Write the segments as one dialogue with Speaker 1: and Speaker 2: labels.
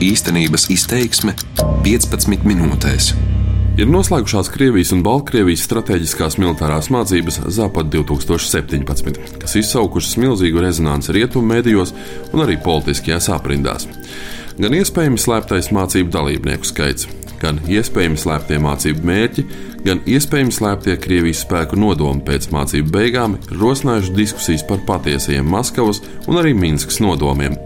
Speaker 1: Īstenības izteiksme 15 minūtēs.
Speaker 2: Ir noslēgušās Krievijas un Baltkrievijas strateģiskās militārās mācības Zapad 2017, kas izsaukušas milzīgu rezonanci rietumu mēdījos un arī politiskajās aprindās. Gan iespējams slēptais mācību dalībnieku skaits, gan iespējami slēptie mācību mērķi, gan iespējami slēptie Krievijas spēku nodomi pēc mācību beigām ir rosinājuši diskusijas par patiesajiem Maskavas un arī Minskas nodomiem.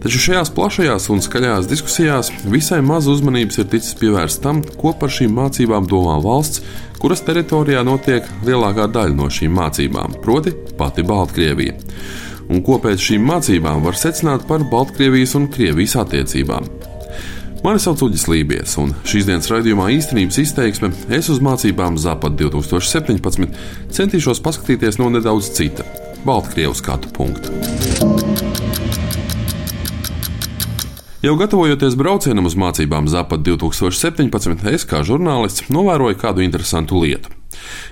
Speaker 2: Taču šajās plašajās un skaļās diskusijās visai maz uzmanības ir ticis pievērsta tam, ko par šīm mācībām domā valsts, kuras teritorijā notiek lielākā daļa no šīm mācībām, proti, pati Baltkrievija. Un ko pēc šīm mācībām var secināt par Baltkrievijas un Krievijas attiecībām. Mani sauc Uģis Lībies, un šīs dienas raidījumā īstenības izteiksme es uz mācībām Zapad 2017 centīšos paskatīties no nedaudz cita - Baltkrievijas skatu punkta. Jau gatavojoties braucienam uz mācībām Zapad 2017, es kā žurnālists novēroju kādu interesantu lietu.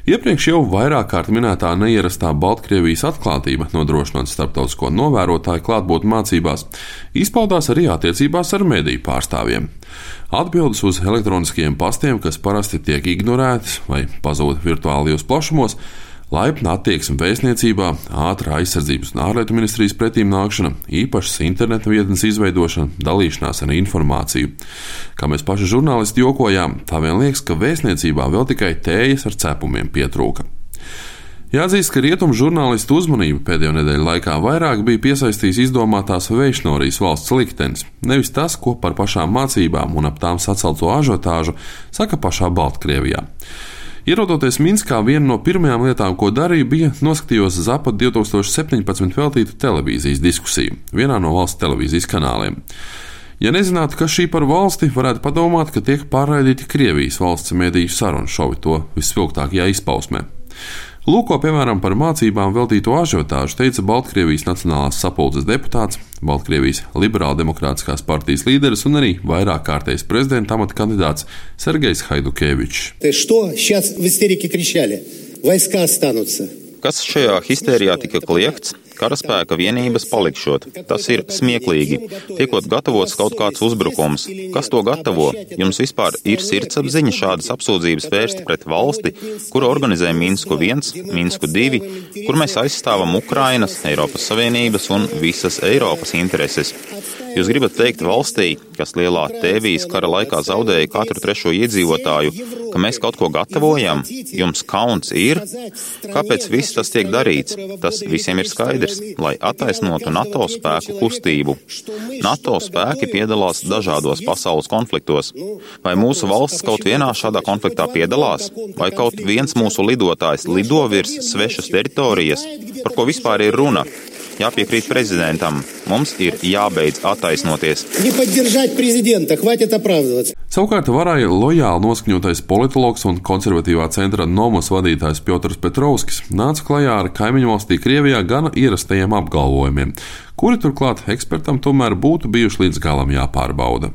Speaker 2: Iepriekš jau vairāk kārt minētā neierastā Baltkrievijas atklātība nodrošinot starptautisko novērotāju klātbūtni mācībās, izpaudās arī attiecībās ar mediju pārstāvjiem. Atbildes uz elektroniskajiem pastiem, kas parasti tiek ignorētas vai pazūd virtuālajos plašumos, Laipna attieksme vēstniecībā, ātrā aizsardzības un ārlietu ministrijas pretīm nākšana, īpašas interneta vietnes izveidošana, dalīšanās ar informāciju. Kā mēs paši žurnālisti jokojām, tā vien liekas, ka vēstniecībā vēl tikai tējas ar cepumiem pietrūka. Jāatzīst, ka rietumu žurnālistu uzmanību pēdējo nedēļu laikā vairāk bija piesaistījis izdomātās Veišnorijas valsts liktenis, nevis tas, ko par pašām mācībām un ap tām sacelto ažotāžu saka pašā Baltkrievijā. Ierodoties Minskā, viena no pirmajām lietām, ko darīju, bija noskatījos Zapad 2017 veltītu televīzijas diskusiju vienā no valsts televīzijas kanāliem. Ja nezinātu, kas šī par valsti, varētu padomāt, ka tiek pārraidīti Krievijas valsts mediju sarunu šovi to visspilgtākajā izpausmē. Lūk, piemēram, par mācībām veltīto ažiotāžu teica Baltkrievijas Nacionālās sapulces deputāts, Baltkrievijas Liberāldemokrātiskās partijas līderis un arī vairāk kārtējs prezidenta amata kandidāts Sergejs Haidukevičs.
Speaker 3: Kas šajā histērijā tika kliegts? Karaspēka vienības palikšot. Tas ir smieklīgi. Tiekot gatavots kaut kāds uzbrukums. Kas to gatavo? Jums vispār ir sirdsapziņa šādas apsūdzības vērst pret valsti, kura organizē Minsku 1, Minsku 2, kur mēs aizstāvam Ukrainas, Eiropas Savienības un visas Eiropas intereses. Jūs gribat teikt valstī, kas lielā Tēvijas kara laikā zaudēja katru trešo iedzīvotāju, ka mēs kaut ko gatavojam? Jums kauns ir? Kāpēc viss tas tiek darīts? Tas visiem ir skaidrs, lai attaisnotu NATO spēku kustību. NATO spēki piedalās dažādos pasaules konfliktos. Vai mūsu valsts kaut vienā šādā konfliktā piedalās? Vai kaut viens mūsu lidotājs lido virs svešas teritorijas? Par ko vispār ir runa? jāpiekrīt prezidentam. Mums ir jābeidz attaisnoties.
Speaker 2: Savukārt varēja lojāli noskaņotais politologs un konservatīvā centra Nomos vadītājs Piotrs Petrovskis nāca klajā ar kaimiņu valstī Krievijā gana ierastajiem apgalvojumiem, kuri turklāt ekspertam tomēr būtu bijuši līdz galam jāpārbauda.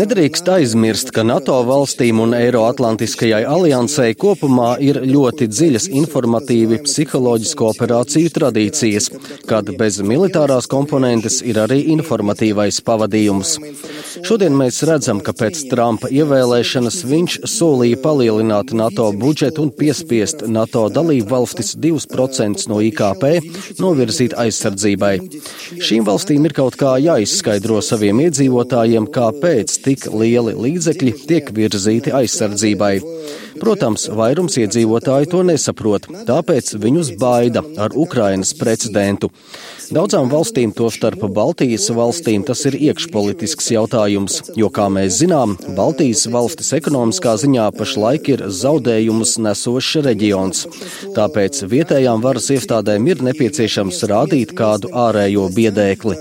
Speaker 4: Nedrīkst aizmirst, ka NATO valstīm un Eiroatlantiskajai aliansei kopumā ir ļoti dziļas informatīvi psiholoģisko operāciju tradīcijas, kad bez militārās komponentes ir arī informatīvais pavadījums. Šodien mēs redzam, ka pēc Trumpa ievēlēšanas viņš solīja palielināt NATO budžetu un piespiest NATO dalību valstis 2% no IKP novirzīt aizsardzībai. Šīm valstīm ir kaut kā jāizskaidro saviem iedzīvotājiem, kāpēc tik lieli līdzekļi tiek virzīti aizsardzībai. Protams, vairums iedzīvotāji to nesaprot, tāpēc viņus baida ar Ukrainas precedentu. Daudzām valstīm, tostarp Baltijas valstīm, tas ir iekšpolitisks jautājums, jo, kā mēs zinām, Baltijas valstis ekonomiskā ziņā pašlaik ir zaudējumus nesošs reģions. Tāpēc vietējām varas iestādēm ir nepieciešams rādīt kādu ārējo biedēkli.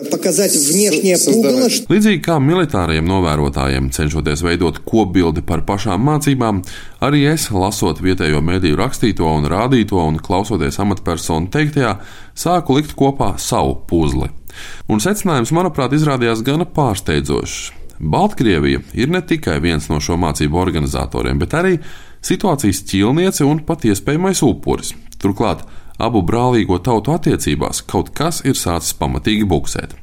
Speaker 2: Līdzīgi kā militāriem novērotājiem cenšoties veidot kopbildi par pašām mācībām, arī es, lasot vietējo mediju rakstīto un rādīto un klausoties amatpersonu teiktajā, sāku likt kopā savu puzli. Un secinājums, manuprāt, izrādījās gana pārsteidzošs. Baltkrievija ir ne tikai viens no šo mācību organizatoriem, bet arī situācijas ķīlniece un pat iespējamais upuris. Turklāt abu brālīgo tautu attiecībās kaut kas ir sācis pamatīgi buksēt.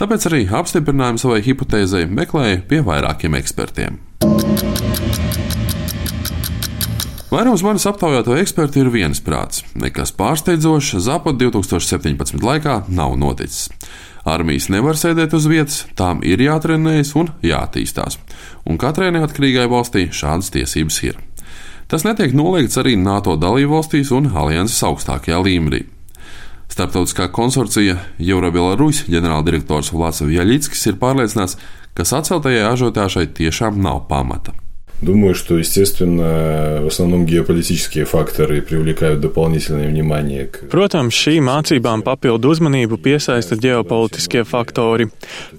Speaker 2: Tāpēc arī apstiprinājumu savai hipotēzei meklēja pie vairākiem ekspertiem. Vairums manis aptaujāto eksperti ir viensprāts. Nekas pārsteidzošs Zapad 2017. laikā nav noticis. Armijas nevar sēdēt uz vietas, tām ir jātrenējas un jāattīstās, un katrai neatkarīgai valstī šādas tiesības ir. Tas netiek noliegts arī NATO dalībvalstīs un alianses augstākajā līmenī. Starptautiskā konsorcija Eurobelarujas ģenerāldirektors Vlasovs Jaļickis ir pārliecināts, ka saceltajai ažiotāšai tiešām nav pamata.
Speaker 5: Думаю, что, естественно, в основном геополитические факторы привлекают дополнительное внимание. К...
Speaker 6: Protams, šī mācībām papildu uzmanību piesaista ģeopolitiskie faktori.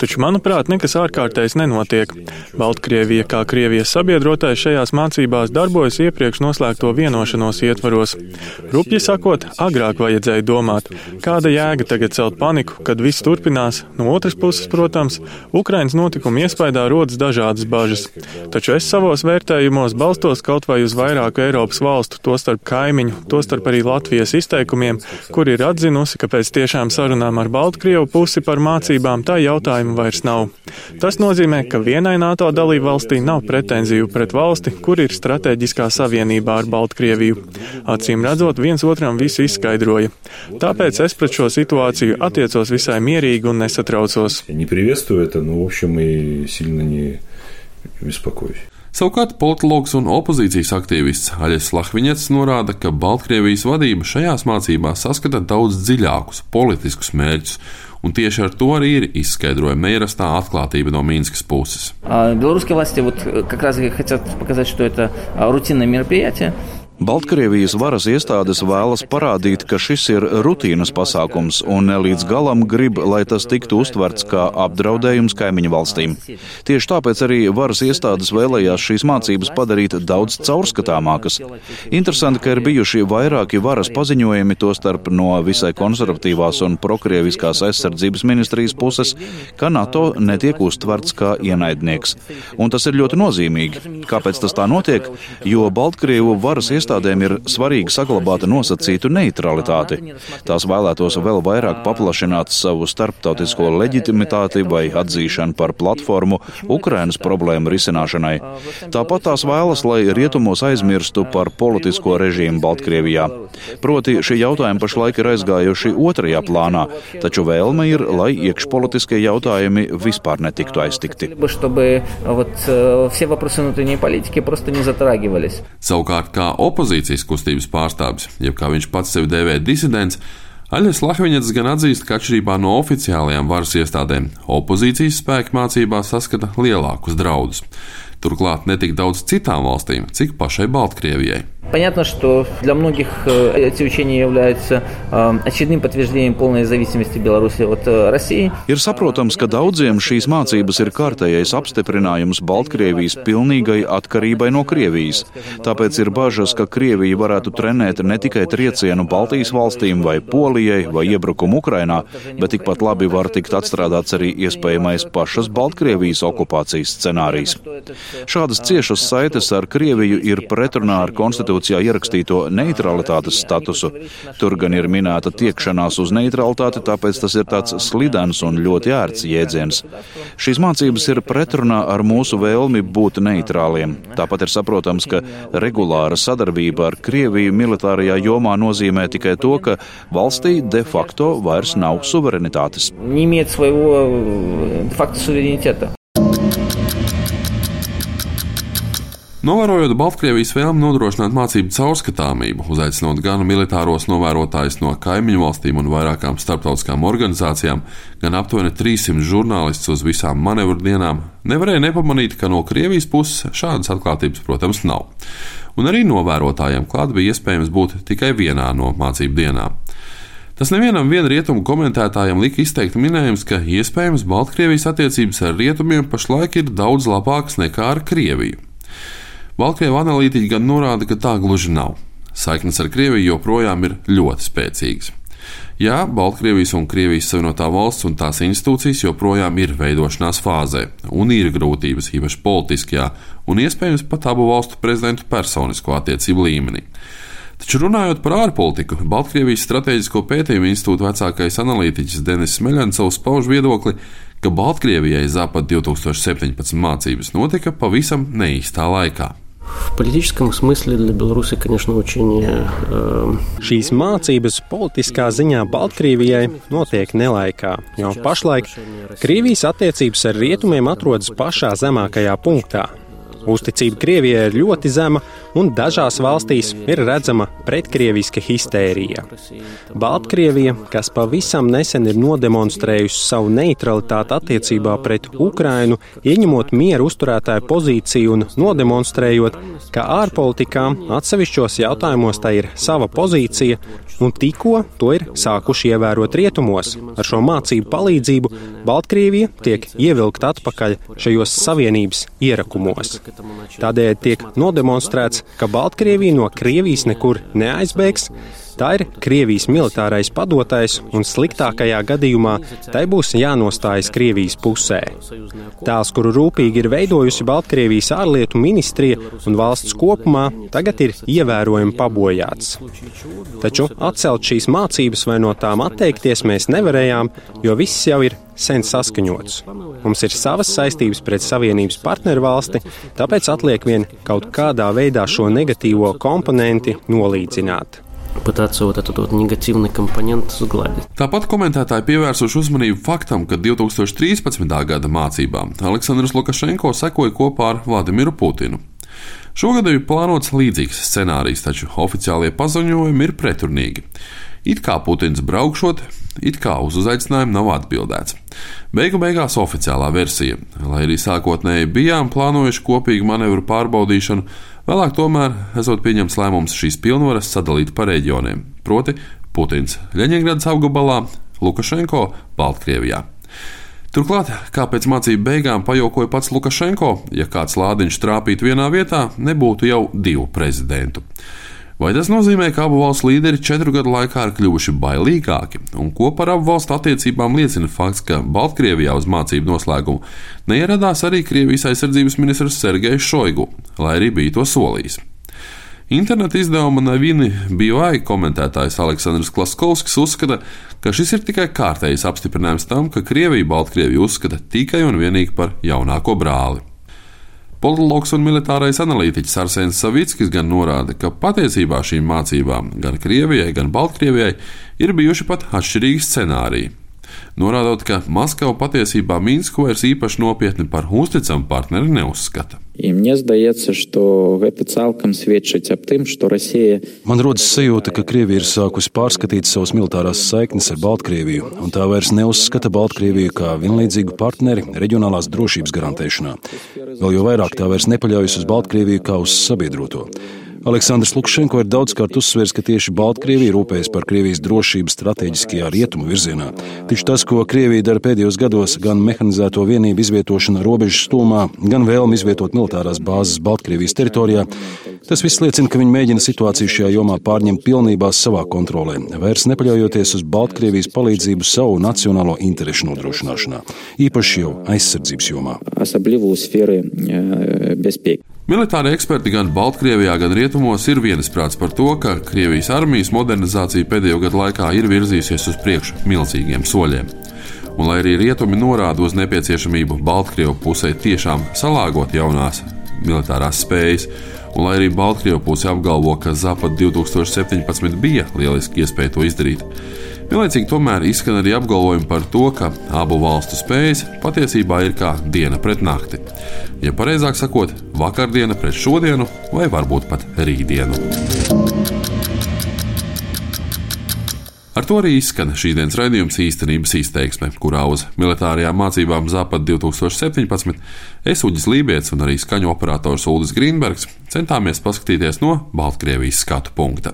Speaker 6: Taču, manuprāt, nekas ārkārtējs nenotiek. Baltkrievija kā Krievijas sabiedrotais šajās mācībās darbojas iepriekš noslēgto vienošanos ietvaros. Rupji sakot, agrāk vajadzēja domāt, kāda jēga tagad celt paniku, kad viss turpinās. No otras puses, protams, Ukrainas notikumu iespējā rodas dažādas bažas. Taču es savos vērtējumos balstos kaut vai uz vairāku Eiropas valstu, tostarp kaimiņu, tostarp arī Latvijas izteikumiem, kur ir atzinusi, ka pēc tiešām sarunām ar Baltkrievu pusi par mācībām tā jautājumu vairs nav. Tas nozīmē, ka vienai NATO dalību valstī nav pretenziju pret valsti, kur ir strateģiskā savienībā ar Baltkrieviju. Acīm redzot, viens otram visu izskaidroja. Tāpēc es pret šo situāciju attiecos visai mierīgi un nesatraucos.
Speaker 5: Не приветствую это, но, в общем, и сильно не беспокоюсь.
Speaker 2: Savukārt politologs un opozīcijas aktīvists Aļas Lahviņets norāda, ka Baltkrievijas vadība šajās mācībās saskata daudz dziļākus politiskus mērķus, un tieši ar to arī ir izskaidrojama neierastā atklātība no Mīnskas puses.
Speaker 7: Белорусские власти вот как раз хотят показать, что это рутинное мероприятие.
Speaker 8: Baltkrievijas varas iestādes vēlas parādīt, ka šis ir rutīnas pasākums un līdz galam grib, lai tas tiktu uztverts kā apdraudējums kaimiņu valstīm. Tieši tāpēc arī varas iestādes vēlējās šīs mācības padarīt daudz caurskatāmākas. Interesanti, ka ir bijuši vairāki varas paziņojumi, tostarp no visai konservatīvās un prokrieviskās aizsardzības ministrijas puses, ka NATO netiek uztverts kā ienaidnieks. Un tas ir ļoti nozīmīgi. Kāpēc tas tā notiek? Jo Baltkrievu varas iestādes iestādēm ir svarīgi saglabāt nosacītu neutralitāti. Tās vēlētos vēl vairāk paplašināt savu starptautisko leģitimitāti vai atzīšanu par platformu Ukrainas problēmu risināšanai. Tāpat tās vēlas, lai rietumos aizmirstu par politisko režīmu Baltkrievijā. Proti, šie jautājumi pašlaik ir aizgājuši otrajā plānā, taču vēlme ir, lai iekšpolitiskie jautājumi vispār netiktu aiztikti.
Speaker 2: Savukārt, kā opozīcijas kustības pārstāvis, jeb kā viņš pats sevi dēvē disidents, Aļas Lahviņets gan atzīst, ka atšķirībā no oficiālajām varas iestādēm, opozīcijas spēki mācībās saskata lielākus draudus. Turklāt ne tik daudz citām valstīm, cik pašai Baltkrievijai.
Speaker 7: Понятно, что для многих эти учения являются очередным подтверждением полной зависимости Беларуси от России.
Speaker 8: Ir saprotams, ka daudziem šīs mācības ir kārtējais apstiprinājums Baltkrievijas pilnīgai atkarībai no Krievijas. Tāpēc ir bažas, ka Krievija varētu trenēt ne tikai triecienu Baltijas valstīm vai Polijai vai iebrukumu Ukrainā, bet tikpat labi var tikt atstrādāts arī iespējamais pašas Baltkrievijas okupācijas scenārijs. Šādas ciešas saites ar Krieviju ir pretrunā ar konstitūciju konstitūcijā ierakstīto neutralitātes statusu. Tur gan ir minēta tiekšanās uz neutralitāti, tāpēc tas ir tāds slidens un ļoti ērts jēdziens. Šīs mācības ir pretrunā ar mūsu vēlmi būt neitrāliem. Tāpat ir saprotams, ka regulāra sadarbība ar Krieviju militārajā jomā nozīmē tikai to, ka valstī de facto vairs nav suverenitātes.
Speaker 7: Faktu suverenitāte.
Speaker 2: Novērojot Baltkrievijas vēlmi nodrošināt mācību caurskatāmību, uzaicinot gan militāros novērotājus no kaimiņu valstīm un vairākām starptautiskām organizācijām, gan aptuveni 300 žurnālistus uz visām manevru dienām, nevarēja nepamanīt, ka no Krievijas puses šādas atklātības, protams, nav. Un arī novērotājiem klāt bija iespējams būt tikai vienā no mācību dienām. Tas nevienam viena rietumu komentētājam lika izteikt minējums, ka iespējams Baltkrievijas attiecības ar rietumiem pašlaik ir daudz labākas nekā ar Krieviju. Baltkrievu analītiķi gan norāda, ka tā gluži nav. Saiknes ar Krieviju joprojām ir ļoti spēcīgas. Jā, Baltkrievijas un Krievijas Savienotā valsts un tās institūcijas joprojām ir veidošanās fāzē, un ir grūtības, īpaši politiskajā, un iespējams pat abu valstu prezidentu personisko attiecību līmenī. Taču runājot par ārpolitiku, Baltkrievijas Strateģisko pētījumu institūta vecākais analītiķis Denis Smeļansovs pauž viedokli, ka Baltkrievijai Zapad 2017 mācības notika pavisam neīstā laikā.
Speaker 9: В политическом смысле для Беларуси, конечно, очень. Uh...
Speaker 10: Šīs mācības politiskā ziņā Baltkrievijai notiek nelaikā, jo pašlaik Krievijas attiecības ar rietumiem atrodas pašā zemākajā punktā. Uzticība Krievijai ir ļoti zema, un dažās valstīs ir redzama pretkrieviska histērija. Baltkrievija, kas pavisam nesen ir nodemonstrējusi savu neutralitāti attiecībā pret Ukrainu, ieņemot mieru uzturētāju pozīciju un nodemonstrējot, ka ārpolitikā atsevišķos jautājumos tā ir sava pozīcija, un tikko to ir sākuši ievērot rietumos. Ar šo mācību palīdzību Baltkrievija tiek ievilkta atpakaļ šajos savienības ierakumos. Tādēļ tiek nodemonstrēts, ka Baltkrievija no Krievijas nekur neaizbēgs. Tā ir Krievijas militārais padotais, un sliktākajā gadījumā tai būs jānostājas Krievijas pusē. Tēls, kuru rūpīgi ir veidojusi Baltkrievijas ārlietu ministrija un valsts kopumā, tagad ir ievērojami pabojāts. Taču atcelt šīs mācības vai no tām atteikties mēs nevarējām, jo viss jau ir sen saskaņots. Mums ir savas saistības pret Savienības partneru valsti, tāpēc atliek vien kaut kādā veidā šo negatīvo komponenti nolīdzināt
Speaker 9: пытаться вот этот вот негативный компонент сгладить.
Speaker 2: Tāpat komentētāji pievērsuši uzmanību faktam, ka 2013. gada mācībām Aleksandrs Lukašenko sekoja kopā ar Vladimiru Putinu. Šogad ir plānots līdzīgs scenārijs, taču oficiālie paziņojumi ir pretrunīgi. It kā Putins braukšot, it kā uz uzaicinājumu nav atbildēts. Beigu beigās oficiālā versija, lai arī sākotnēji bijām plānojuši kopīgu manevru pārbaudīšanu, Vēlāk tomēr esot pieņemts lēmums šīs pilnvaras sadalīt pa reģioniem, proti Putins Ļeņingradas apgabalā, Lukašenko Baltkrievijā. Turklāt, kā pēc mācību beigām pajokoja pats Lukašenko, ja kāds lādiņš trāpītu vienā vietā, nebūtu jau divu prezidentu. Vai tas nozīmē, ka abu valstu līderi četru gadu laikā ir kļuvuši bailīgāki? Un ko par abu valstu attiecībām liecina fakts, ka Baltkrievijā uz mācību noslēgumu neieradās arī Krievijas aizsardzības ministrs Sergejs Šoigu, lai arī bija to solījis? Interneta izdevuma Navini BioI komentētājs Aleksandrs Klaskovskis uzskata, ka šis ir tikai kārtējs apstiprinājums tam, ka Krievija Baltkrieviju uzskata tikai un vienīgi par jaunāko brāli. Politologs un militārais analītiķis Arsēns Savickis gan norāda, ka patiesībā šīm mācībām gan Krievijai, gan Baltkrievijai ir bijuši pat atšķirīgi scenāriji norādot, ka Maskava patiesībā Minsku vairs īpaši nopietni par uzticamu partneri neuzskata.
Speaker 11: Man rodas sajūta, ka Krievija ir sākusi pārskatīt savas militārās saiknes ar Baltkrieviju, un tā vairs neuzskata Baltkrieviju kā vienlīdzīgu partneri reģionālās drošības garantēšanā. Vēl jau vairāk tā vairs nepaļaujas uz Baltkrieviju kā uz sabiedroto. Aleksandrs Lukašenko ir daudzkārt uzsvērs, ka tieši Baltkrievija rūpējas par Krievijas drošību strateģiskajā rietumu virzienā. Tieši tas, ko Krievija dara pēdējos gados, gan mehanizēto vienību izvietošana robežas stūmā, gan vēlme izvietot militārās bāzes Baltkrievijas teritorijā, tas viss liecina, ka viņi mēģina situāciju šajā jomā pārņemt pilnībā savā kontrolē, vairs nepaļaujoties uz Baltkrievijas palīdzību savu nacionālo interešu nodrošināšanā, īpaši jau aizsardzības jomā.
Speaker 2: Militāri eksperti gan Baltkrievijā, gan Rietumos ir vienisprāts par to, ka Krievijas armijas modernizācija pēdējo gadu laikā ir virzījusies uz priekšu milzīgiem soļiem. Un, lai arī rietumi norāda uz nepieciešamību Baltkrievu pusē tiešām salāgot jaunās militārās spējas, un lai arī Baltkrievu puse apgalvo, ka Zapad 2017 bija lieliski iespēja to izdarīt, Vienlaicīgi tomēr izskan arī apgalvojumi par to, ka abu valstu spējas patiesībā ir kā diena pret nakti. Ja pareizāk sakot, vakardiena pret šodienu vai varbūt pat rītdienu. Ar to arī izskan šīs dienas raidījums īstenības izteiksme, kurā uz militārajām mācībām Zapad 2017 es Uģis Lībijams un arī skaņu operators Ulris Grīnbergs centāmies paskatīties no Baltkrievijas skatu punkta.